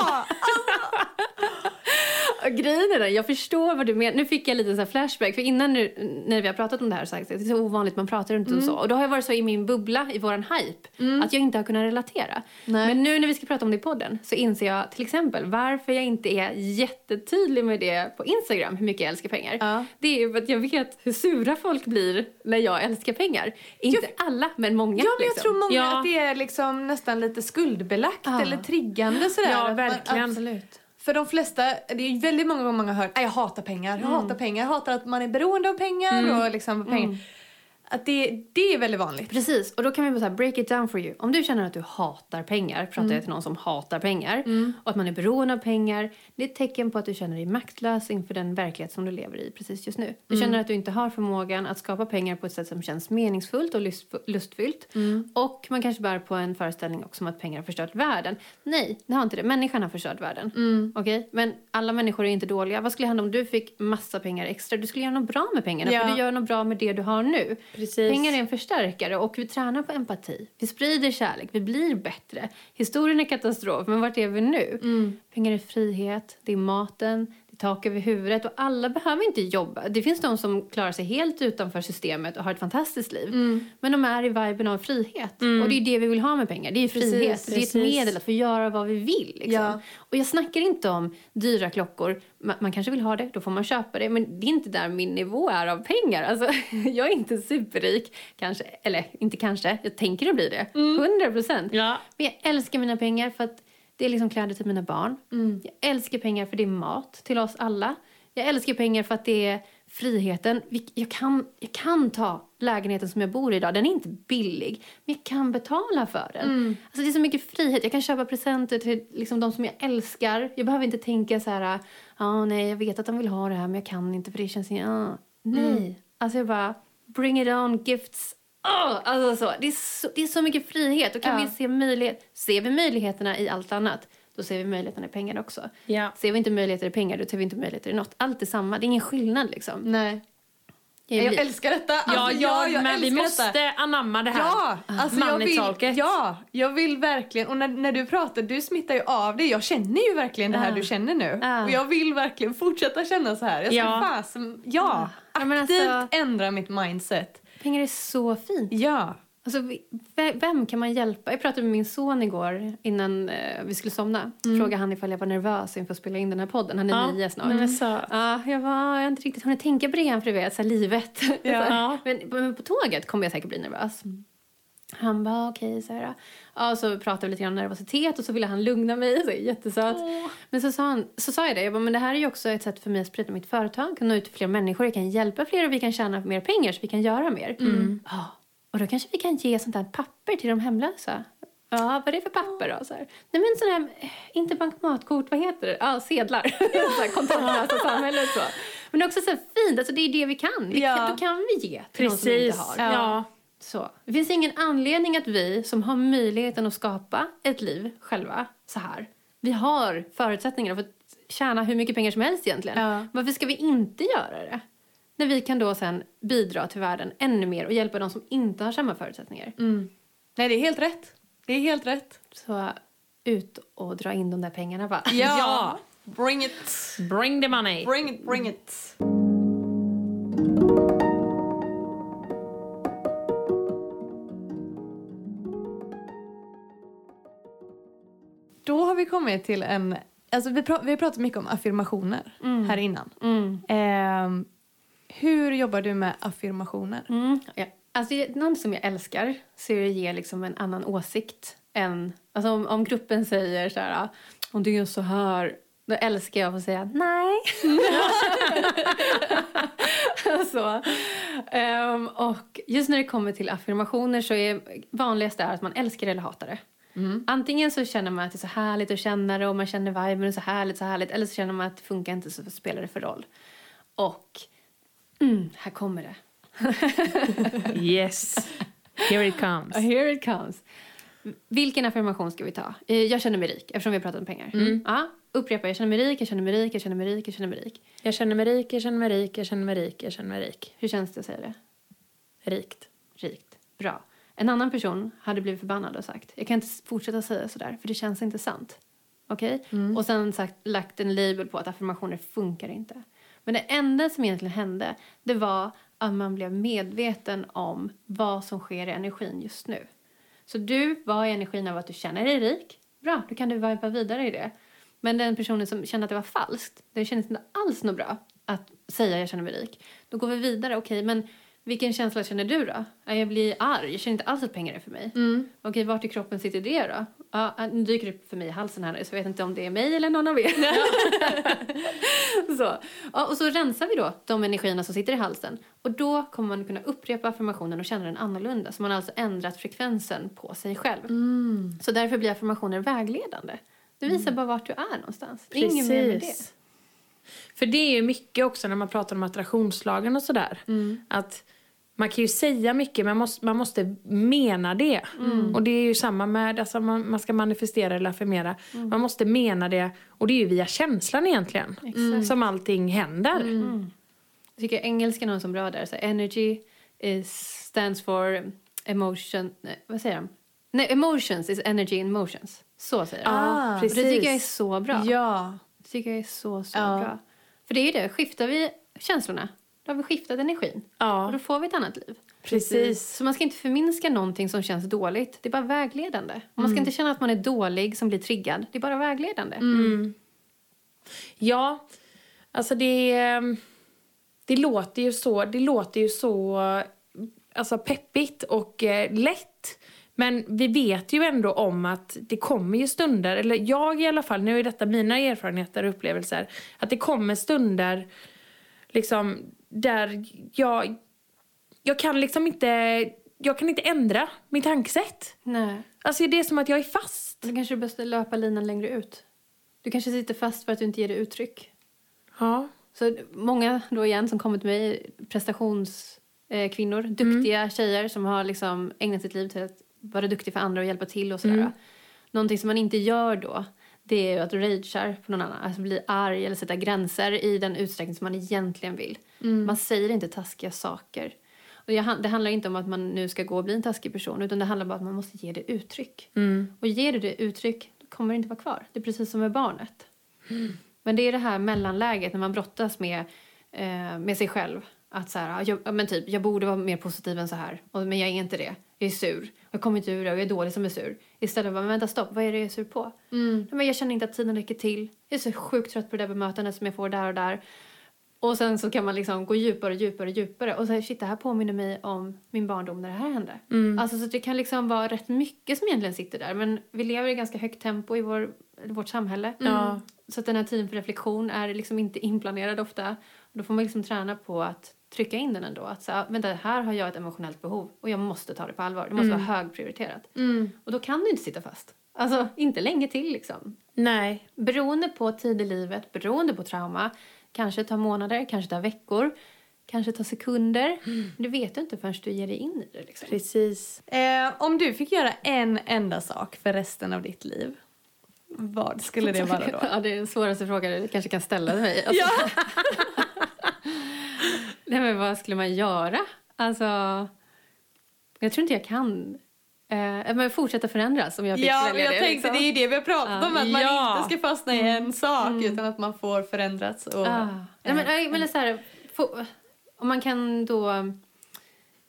ja! Och <laughs> grejen är den, jag förstår vad du menar. Nu fick jag lite så flashback. För innan nu, när vi har pratat om det här så har jag sagt att det är så ovanligt, man pratar inte Mm. och så. Och då har jag varit så i min bubbla, i våran hype, att jag inte har kunnat relatera. Nej. Men nu när vi ska prata om det i podden så inser jag till exempel varför jag inte är jättetydlig med det på Instagram, hur mycket jag älskar pengar. Ja. Det är ju för att jag vet hur sura folk blir när jag älskar pengar. Inte alla, men många. Ja, men jag liksom. tror många Ja. att det är liksom nästan lite skuldbelagt Ja. eller triggande sådär. Ja, Att man- verkligen. Absolut. För de flesta, det är ju väldigt många gånger man har hört "Nej, jag hatar pengar, jag hatar pengar, jag hatar att man är beroende av pengar och liksom pengar. Att det, det är väldigt vanligt. Precis, och då kan vi bara så här, break it down for you. Om du känner att du hatar pengar, pratar jag till någon som hatar pengar, och att man är beroende av pengar, det är ett tecken på att du känner dig maktlös inför den verklighet som du lever i precis just nu. Du känner att du inte har förmågan att skapa pengar på ett sätt som känns meningsfullt och lust, lustfyllt. Och man kanske bär på en föreställning också om att pengar har förstört världen. Nej, det har inte det. Människan har förstört världen. Okej? Men alla människor är inte dåliga. Vad skulle hända om du fick massa pengar extra? Du skulle göra något bra med pengarna, Ja. för du gör något bra med det du har nu. Precis. Pengar är en förstärkare och vi tränar på empati. Vi sprider kärlek, vi blir bättre. Historien är katastrof, men vart är vi nu? Pengar är frihet, det är maten, tak över huvudet och alla behöver inte jobba. Det finns de som klarar sig helt utanför systemet och har ett fantastiskt liv. Men de är i viben av frihet. Och det är det vi vill ha med pengar. Det är Precis, frihet. Det är ett precis. medel att få göra vad vi vill. Liksom. Ja. Och jag snackar inte om dyra klockor. Man, man kanske vill ha det, då får man köpa det. Men det är inte där min nivå är av pengar. Alltså, <laughs> jag är inte superrik, kanske. Eller inte kanske, jag tänker att bli det. 100 procent. Ja. Men jag älskar mina pengar för att det är liksom kläder till mina barn. Jag älskar pengar för det är mat till oss alla. Jag älskar pengar för att det är friheten. Jag kan, jag kan ta lägenheten som jag bor i idag. Den är inte billig, men jag kan betala för den. Alltså det är så mycket frihet. Jag kan köpa presenter till liksom de som jag älskar. Jag behöver inte tänka så här, ja nej jag vet att de vill ha det här men jag kan inte för det känns ah. Nej. Alltså jag bara, bring it on, gifts Åh, alltså så. Det, är så, det är så mycket frihet. Och kan Ja. vi se möjlighet, ser vi möjligheterna i allt annat, då ser vi möjligheterna i pengar också. Ja. Ser vi inte möjligheter i pengar, då ser vi inte möjligheter i något. Allt är samma. Det är ingen skillnad liksom. Nej. Jag Jag älskar detta. Ja, Alltså, jag, jag men vi måste detta. anamma det här. Ja, alltså jag vill, ja, jag vill verkligen. Och när, när du pratar, du smittar ju av det. Jag känner ju verkligen det här Ja. du känner nu. Ja. Och jag vill verkligen fortsätta känna så här. Jag ska Ja. fasen, ja, Ja, men aktivt alltså- ändra mitt mindset. Pengar är så fint. Ja. Alltså, vem kan man hjälpa? Jag pratade med min son igår innan eh, vi skulle somna. Frågade han ifall jag var nervös inför att spela in den här podden. Han är Ja, nio snart. men sa- Ja, jag, var, jag har inte riktigt hunnit tänka på det än för du vet, så här, livet. Ja. <laughs> men, men på tåget kommer jag säkert bli nervös. Han bara okej, så här. Ja, så pratade vi lite grann om nervositet och så ville han lugna mig, så jättesöt. Men så sa, han, så sa jag det, jag bara, men det här är ju också ett sätt för mig att sprida mitt företag, nå ut till fler människor, jag kan hjälpa fler och vi kan tjäna mer pengar så vi kan göra mer. Ja, och då kanske vi kan ge sånt här papper till de hemlösa. Ja, vad är det för papper då? Så här. Nej men sån här, eh, inte bankomatkort, vad heter det? Ja, sedlar. <laughs> så här, kontantlösa <laughs> samhället så. Men det är också så här fint, alltså det är det vi kan. Vi Ja. kan. Då kan vi ge till någon som inte Precis. har. Ja. Så. Det finns ingen anledning att vi som har möjligheten att skapa ett liv själva så här. Vi har förutsättningarna för att tjäna hur mycket pengar som helst egentligen. Ja. Varför ska vi inte göra det? När vi kan då sen bidra till världen ännu mer och hjälpa de som inte har samma förutsättningar. Mm. Nej, det är helt rätt. Det är helt rätt. Så ut och dra in de där pengarna bara. Ja. Bring it. Bring the money. Bring it, bring it. Kommit till en... Alltså vi, pra- vi har pratat mycket om affirmationer här innan. Mm. Ehm, hur jobbar du med affirmationer? Mm. Ja. Alltså, något som jag älskar så är det att ge liksom en annan åsikt än... Alltså om, om gruppen säger så här, om du gör så här, då älskar jag att få säga nej. <laughs> så. Ehm, och just när det kommer till affirmationer så är vanligast är att man älskar eller hatar det. Antingen så känner man att det är så härligt att känna det och man känner viben så härligt, så härligt. Eller så känner man att det funkar inte så spelar det för roll. Och mm, här kommer det. <laughs> Yes. Here it comes. Here it comes. Vilken affirmation ska vi ta? Eh, Jag känner mig rik, eftersom vi har pratat om pengar. Ja, upprepa, jag känner mig rik, jag känner mig rik, jag känner mig rik, jag känner mig rik. Jag känner mig rik, jag känner mig rik, jag känner mig rik, jag känner mig rik. Hur känns det att säga det? Rikt. Rikt. Bra. En annan person hade blivit förbannad och sagt, jag kan inte fortsätta säga sådär, för det känns inte sant. Okej? Och sen sagt, lagt en label på att affirmationer funkar inte. Men det enda som egentligen hände, det var att man blev medveten om vad som sker i energin just nu. Så du var i energin av att du känner dig rik. Bra, då kan du vipa vidare i det. Men den personen som kände att det var falskt, det kändes inte alls något bra att säga jag känner mig rik. Då går vi vidare. Okej, men vilken känsla känner du då? Ja, Jag blir arg. Jag känner inte alls att pengar är för mig. Okej, vart i kroppen sitter det då? Ja, nu dyker det upp för mig i halsen här nu, så jag vet inte om det är mig eller någon av er. <laughs> så. Ja, och så rensar vi då de energierna som sitter i halsen. Och då kommer man kunna upprepa affirmationen och känna den annorlunda. Så man har alltså ändrat frekvensen på sig själv. Så därför blir affirmationer vägledande. Det visar bara vart du är någonstans. Är Inget mer med det. Precis. För det är ju mycket också när man pratar om attraktionslagen och sådär. Mm. Att man kan ju säga mycket men man måste, man måste mena det. Mm. Och det är ju samma med, alltså man, man ska manifestera eller affirmera. Mm. Man måste mena det och det är ju via känslan egentligen. Exakt. Som allting händer. Jag tycker engelskan har så bra där. Så energy is, stands for emotion... Nej, vad säger de? Nej, emotions is energy in motions. Så säger de. Ah, Och det tycker jag är så bra. Ja. Det tycker jag är så, så Ja. bra. För det är ju det, skiftar vi känslorna, då har vi skiftat energin. Och Ja, då får vi ett annat liv. precis. Så man ska inte förminska någonting som känns dåligt. Det är bara vägledande. Och Man ska inte känna att man är dålig som blir triggad. Det är bara vägledande. Ja, alltså det, det låter ju så, det låter ju så alltså peppigt och eh, lätt. Men vi vet ju ändå om att det kommer ju stunder, eller jag i alla fall, nu är detta mina erfarenheter och upplevelser, att det kommer stunder liksom där jag, jag kan liksom inte, jag kan inte ändra mitt tankesätt. Nej. Alltså det är som att jag är fast. Då kanske du behöver löpa linan längre ut. Du kanske sitter fast för att du inte ger det uttryck. Ja. Så många då igen som kommer till mig, eh, kvinnor, duktiga tjejer som har liksom ägnat sitt liv till att vara duktig för andra och hjälpa till och sådär. Någonting som man inte gör då, det är ju att ragear på någon annan, alltså bli arg eller sätta gränser i den utsträckning som man egentligen vill. Man säger inte taskiga saker. Och jag, det handlar inte om att man nu ska gå och bli en taskig person utan det handlar bara om att man måste ge det uttryck. Och ger du det uttryck kommer det inte vara kvar. Det är precis som med barnet. Men det är det här mellanläget när man brottas med, eh, med sig själv. Att så här, jag, ja, men typ, jag borde vara mer positiv än så här, och, men jag är inte det. Jag är sur. Jag kommer inte ur det och jag är dålig som är sur. Istället för att vänta stopp, vad är det jag är sur på? Nej, men jag känner inte att tiden räcker till. Jag är så sjukt trött på det där bemötandet som jag får där och där. Och sen så kan man liksom gå djupare och djupare och djupare. Och så här, shit, det här påminner mig om min barndom när det här hände. Alltså så det kan liksom vara rätt mycket som egentligen sitter där. Men vi lever i ganska högt tempo i vår, vårt samhälle. Ja. Så att den här tiden för reflektion är liksom inte inplanerad ofta. Och då får man liksom träna på att trycka in den ändå. Att säga, vänta, här har jag ett emotionellt behov och jag måste ta det på allvar. Det måste vara högprioriterat. Och då kan du inte sitta fast. Alltså, inte länge till liksom. Nej. Beroende på tid i livet, beroende på trauma. Kanske tar månader, kanske tar veckor, kanske tar sekunder. Det vet du inte förrän du ger dig in i det. Liksom. Precis. Eh, om du fick göra en enda sak för resten av ditt liv, vad skulle det vara då? <laughs> ja, det är den svåraste frågan du kanske kan ställa till mig. <laughs> Alltså, <laughs> <laughs> Nej, men vad skulle man göra? Alltså, jag tror inte jag kan. Eh, men fortsätta förändras om jag fick Ja, välja jag det. tänkte liksom. det är ju det vi har pratat om, att man Ja. inte ska fastna i en sak utan att man får förändras. Och, Ah. Nej, men, men så här, få, om man kan då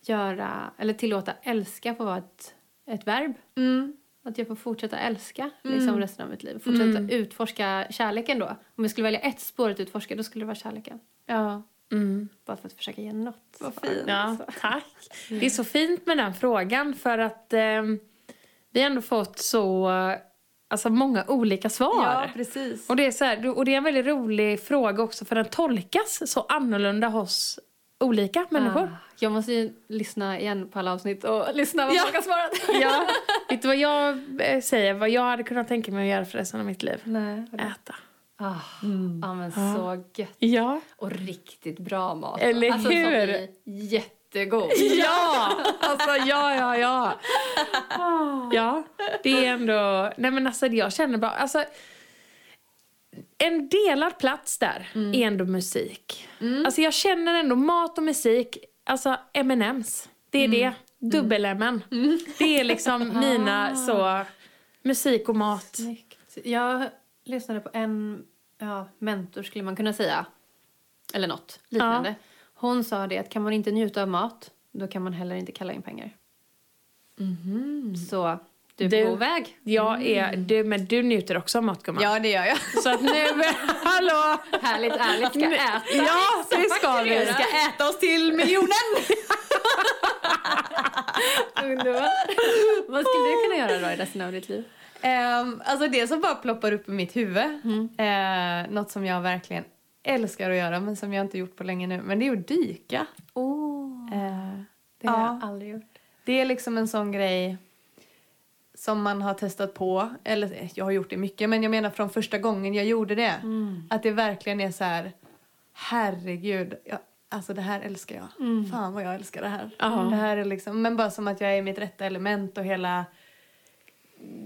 göra, eller tillåta älska få vara ett, ett verb. Mm. Att jag får fortsätta älska liksom, resten av mitt liv. Fortsätta utforska kärleken då. Om jag skulle välja ett spår att utforska, då skulle det vara kärleken. Ja, Mm. Bara för att försöka ge något vad svar. fint. Ja, tack. Det är så fint med den frågan för att eh, vi har ändå fått så alltså, många olika svar. Ja, precis. Och det, är så här, och det är en väldigt rolig fråga också för den tolkas så annorlunda hos olika människor. Ah, jag måste ju lyssna igen på alla avsnitt och lyssna vad Ja. folk har svarat. <laughs> Ja, vet du vad jag eh, säger? Vad jag hade kunnat tänka mig att göra för resten av mitt liv? Nej. Äta. Ah, Ja, men så gött. Ja. Och riktigt bra mat. Eller alltså, hur? Jättegod. <laughs> Ja! <laughs> Alltså, ja, ja, ja. Ja, det är ändå... Nej, men alltså, jag känner bara... Alltså, en delad plats där är ändå musik. Alltså, jag känner ändå mat och musik, alltså M&M's. Det är det. Dubbel-M. Det är liksom <laughs> mina så... Musik och mat. Snyggt. Jag lyssnade på en ja, mentor skulle man kunna säga. Eller något liknande. Hon sa det att kan man inte njuta av mat då kan man heller inte kalla in pengar. Så du är Du- på väg. Jag är... Du, men du njuter också av mat, gumman. Ja, det gör jag. Så att nu... <laughs> Hallå! Härligt ärligt ska äta. Ja, det ska vi. Vi ska äta oss till miljonen! <laughs> Underbart. Vad skulle du kunna göra då i resten av ditt liv? Um, alltså det som bara ploppar upp i mitt huvud, Mm. eh, något som jag verkligen älskar att göra men som jag inte gjort på länge nu, men det är att dyka. Oh, Eh, det har Ja. jag aldrig gjort. det är liksom en sån grej som man har testat på, eller eh, jag har gjort det mycket, men jag menar från första gången jag gjorde det, Mm. att det verkligen är så här, herregud, jag, alltså det här älskar jag. Mm. Fan vad jag älskar det här. Ja. Det här är liksom, men bara som att jag är i mitt rätta element och hela,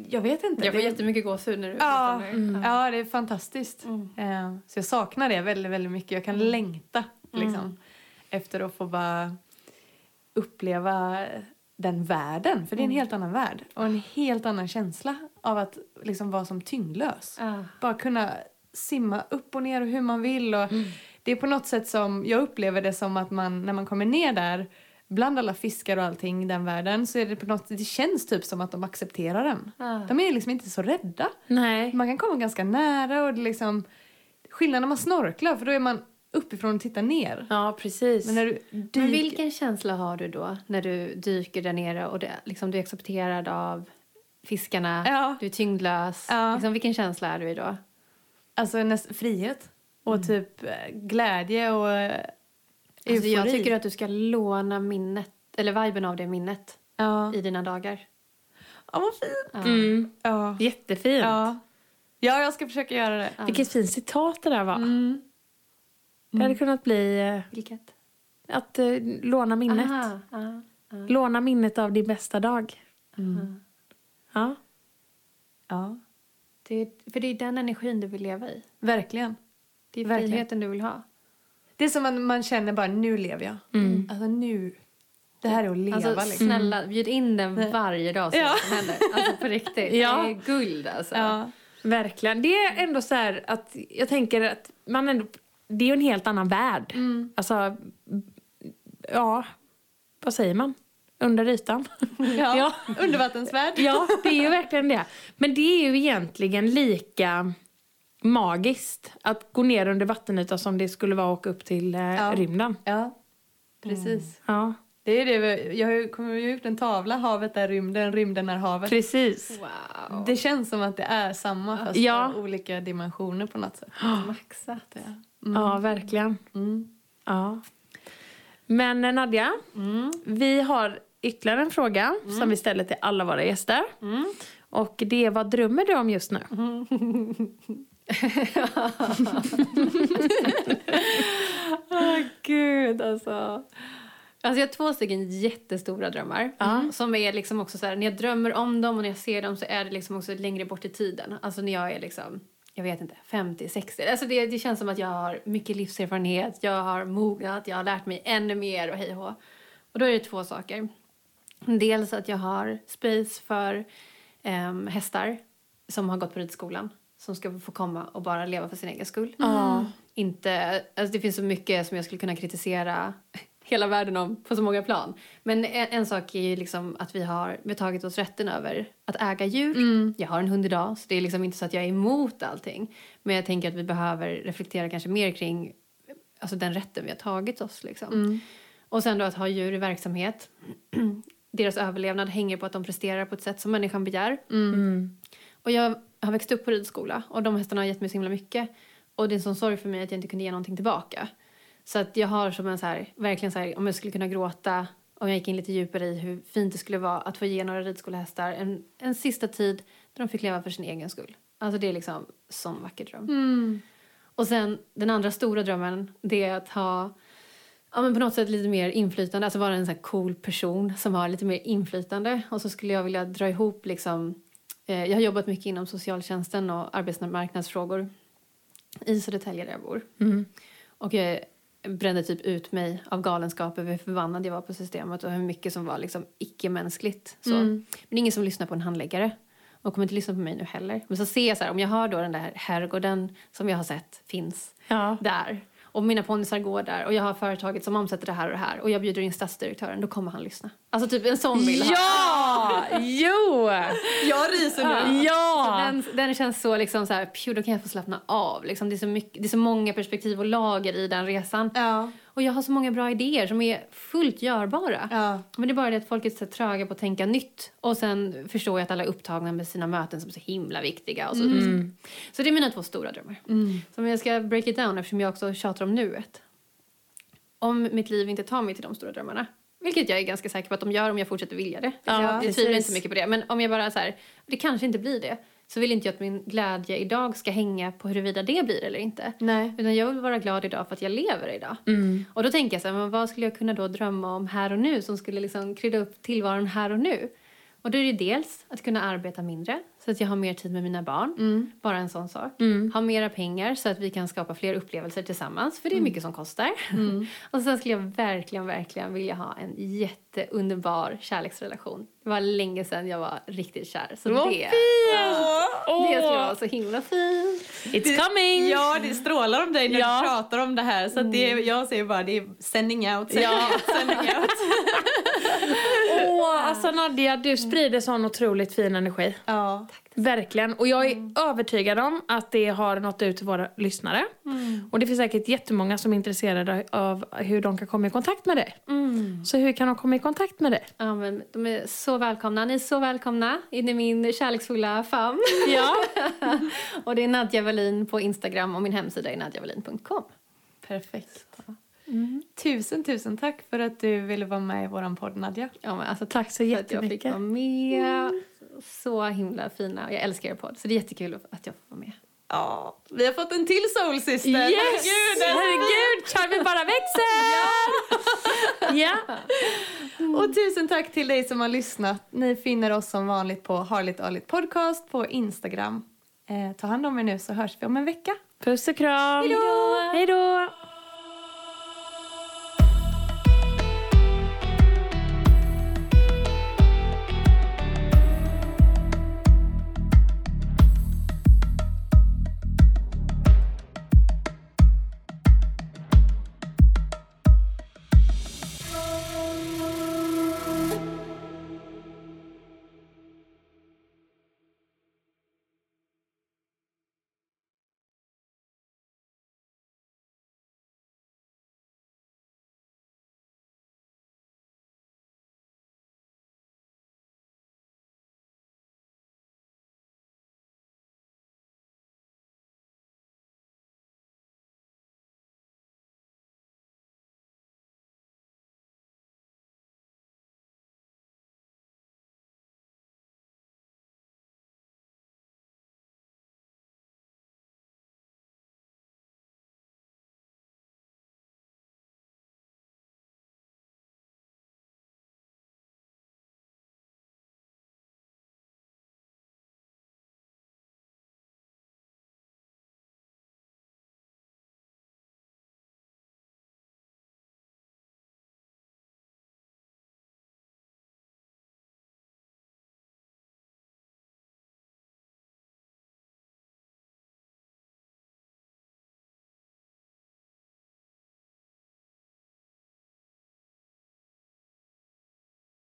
jag vet inte. Jag får det- jättemycket gåshud när du Ja, pratar om det. ja, det är fantastiskt. Mm. Eh, så jag saknar det väldigt, väldigt mycket. Jag kan längta liksom, efter att få bara uppleva den världen. För det är en helt annan värld och en helt annan känsla av att liksom vara som tyngdlös. Ah. Bara kunna simma upp och ner och hur man vill. Och Det är på något sätt som, jag upplever det som att man när man kommer ner där bland alla fiskar och allting i den världen så är det på något det känns typ som att de accepterar den. Ah. De är liksom inte så rädda. Nej. Man kan komma ganska nära och det är liksom skillnad när man snorklar för då är man uppifrån och tittar ner. Ja, precis. Men när du dyker... Men vilken känsla har du då när du dyker där nere och det, liksom, du är accepterad av fiskarna, Ja. du är tyngdlös. Ja. Liksom, vilken känsla är du i då? Alltså näst, frihet och typ eh, glädje och eh, Alltså, jag tycker att du ska låna minnet, eller viben av det minnet Ja. i dina dagar. ja, vad fint. Ja. Mm. Ja. Jättefint. Ja. ja, jag ska försöka göra det. Ja. Vilket fint citat det där var. Mm. Det hade kunnat bli... eh, Vilket? Att eh, låna minnet. Aha, aha. Låna minnet av din bästa dag. Ja. Ja, Det är, för det är den energin du vill leva i. verkligen. Det är Verkligen. friheten du vill ha. Det är som att man känner bara nu lever jag. Alltså nu. Det här är att leva Alltså liksom. snälla, bjud in den varje dag så Ja. ja. som händer. Alltså på riktigt. Ja. Det är guld alltså. Ja. Verkligen. Det är ändå så här att jag tänker att man ändå, det är ju en helt annan värld. Alltså, ja, vad säger man? Under ytan. <laughs> Ja. Ja. Undervattensvärld. ja, det är ju verkligen det. Men det är ju egentligen lika magiskt att gå ner under vattenytan som det skulle vara att åka upp till eh, Ja. rymden. Ja, precis. Ja, Det är det. vi- Jag har ju kommer ju gjort en tavla, havet är rymden, rymden är havet. precis. Wow. Det känns som att det är samma fast Ja. på olika dimensioner på något sätt. <gasps> Maxat. Ja, verkligen. Mm. Ja. Men eh, Nadja, vi har ytterligare en fråga som vi ställer till alla våra gäster. Och det är vad drömmer du om just nu? <laughs> Åh gud alltså. Alltså jag har två stycken jättestora drömmar. Som är liksom också så här, när jag drömmer om dem och när jag ser dem så är det liksom också längre bort i tiden. Alltså när jag är liksom, jag vet inte, 50, 60. Alltså det, det känns som att jag har mycket livserfarenhet, jag har mognat, jag har lärt mig ännu mer och hej och. Och då är det två saker. Dels att jag har space för ehm, hästar som har gått på ridskolan. Som ska få komma och bara leva för sin egen skull. Inte, alltså det finns så mycket som jag skulle kunna kritisera <laughs> hela världen om på så många plan. Men en, en sak är ju liksom att vi har, vi har tagit oss rätten över att äga djur. Jag har en hund idag så det är liksom inte så att jag är emot allting. Men jag tänker att vi behöver reflektera kanske mer kring alltså den rätten vi har tagit oss. Liksom. Och sen då att ha djur i verksamhet. <clears throat> Deras överlevnad hänger på att de presterar på ett sätt som människan begär. Och jag har växt upp på ridskola och de hästarna har gett mig så himla mycket. Och det är en sån sorg för mig att jag inte kunde ge någonting tillbaka. Så att jag har som en så här, verkligen så här, om jag skulle kunna gråta om jag gick in lite djupare i hur fint det skulle vara att få ge några ridskolehästar en, en sista tid där de fick leva för sin egen skull. Alltså det är liksom sån vacker dröm. Och sen den andra stora drömmen det är att ha ja, men på något sätt lite mer inflytande, alltså vara en sån här cool person som har lite mer inflytande. Och så skulle jag vilja dra ihop liksom, jag har jobbat mycket inom socialtjänsten och arbetsmarknadsfrågor i Södertälje där jag bor. Och jag brände typ ut mig av galenskap över hur förbannad jag var på systemet och hur mycket som var liksom icke-mänskligt. Så. Men det är ingen som lyssnar på en handläggare. Och kommer inte lyssna på mig nu heller. Men så ser jag så här, om jag har då den där herrgården som jag har sett finns Ja. där. Och mina ponnysar går där och jag har företaget som omsätter det här och det här. Och jag bjuder in stadsdirektören, då kommer han lyssna. Alltså typ en sån bild. Ja! Jo! Jag ryser nu. Ja! Den, den känns så liksom så här, pju, då kan jag få slappna av. Liksom, det, är så mycket, det är så många perspektiv och lager i den resan. Ja. Och jag har så många bra idéer som är fullt görbara. Ja. Men det är bara det att folk är så tröga på att tänka nytt. Och sen förstår jag att alla är upptagna med sina möten som är så himla viktiga. Och så, så det är mina två stora drömmar. Så om jag ska break it down eftersom jag också tjatar om nuet. Om mitt liv inte tar mig till de stora drömmarna. Vilket jag är ganska säker på att de gör om jag fortsätter vilja det. Ja, jag tvivlar inte så mycket på det. Men om jag bara så här, det kanske inte blir det. Så vill inte jag att min glädje idag ska hänga på huruvida det blir eller inte. Nej. Utan jag vill vara glad idag för att jag lever idag. Och då tänker jag så här, men vad skulle jag kunna då drömma om här och nu som skulle liksom krydda upp tillvaron här och nu? Och då är det dels att kunna arbeta mindre så att jag har mer tid med mina barn. Bara en sån sak. Ha mera pengar så att vi kan skapa fler upplevelser tillsammans för det är mycket som kostar. <laughs> och sen skulle jag verkligen, verkligen vilja ha en jätteunderbar kärleksrelation. Det var länge sedan jag var riktigt kär. Så Vad det, fint! det skulle vara så himla fint. It's coming! Ja, det strålar om dig när Ja. du pratar om det här. Så att det är, jag säger bara det är sending out. Sending Ja. out, <laughs> sending out. <laughs> Åh, alltså Nadja, du sprider sån otroligt fin energi. Ja. Verkligen. Och jag är övertygad om att det har nått ut till våra lyssnare. Och det finns säkert jättemånga som är intresserade av hur de kan komma i kontakt med dig. Så hur kan de komma i kontakt med dig? Ja, men de är så välkomna. Ni är så välkomna in i min kärleksfulla famn. Ja. <laughs> och det är Nadja Wallin på Instagram och min hemsida är nadjawallin.com. Perfekt. Tusen, tusen tack för att du ville vara med i vår podd, Nadja. Ja, men alltså, Tack så för att jag fick jättemycket. vara med. Så himla fina. Jag älskar er podd. Så det är jättekul att jag får vara med. Ja, vi har fått en till soul sister. Yes! Herregud, Herregud, Charmen bara växer! <laughs> ja. Och tusen tack till dig som har lyssnat. Ni finner oss som vanligt på Harligt Arligt Podcast på Instagram. Eh, ta hand om er nu så hörs vi om en vecka. Puss och kram. Hej då!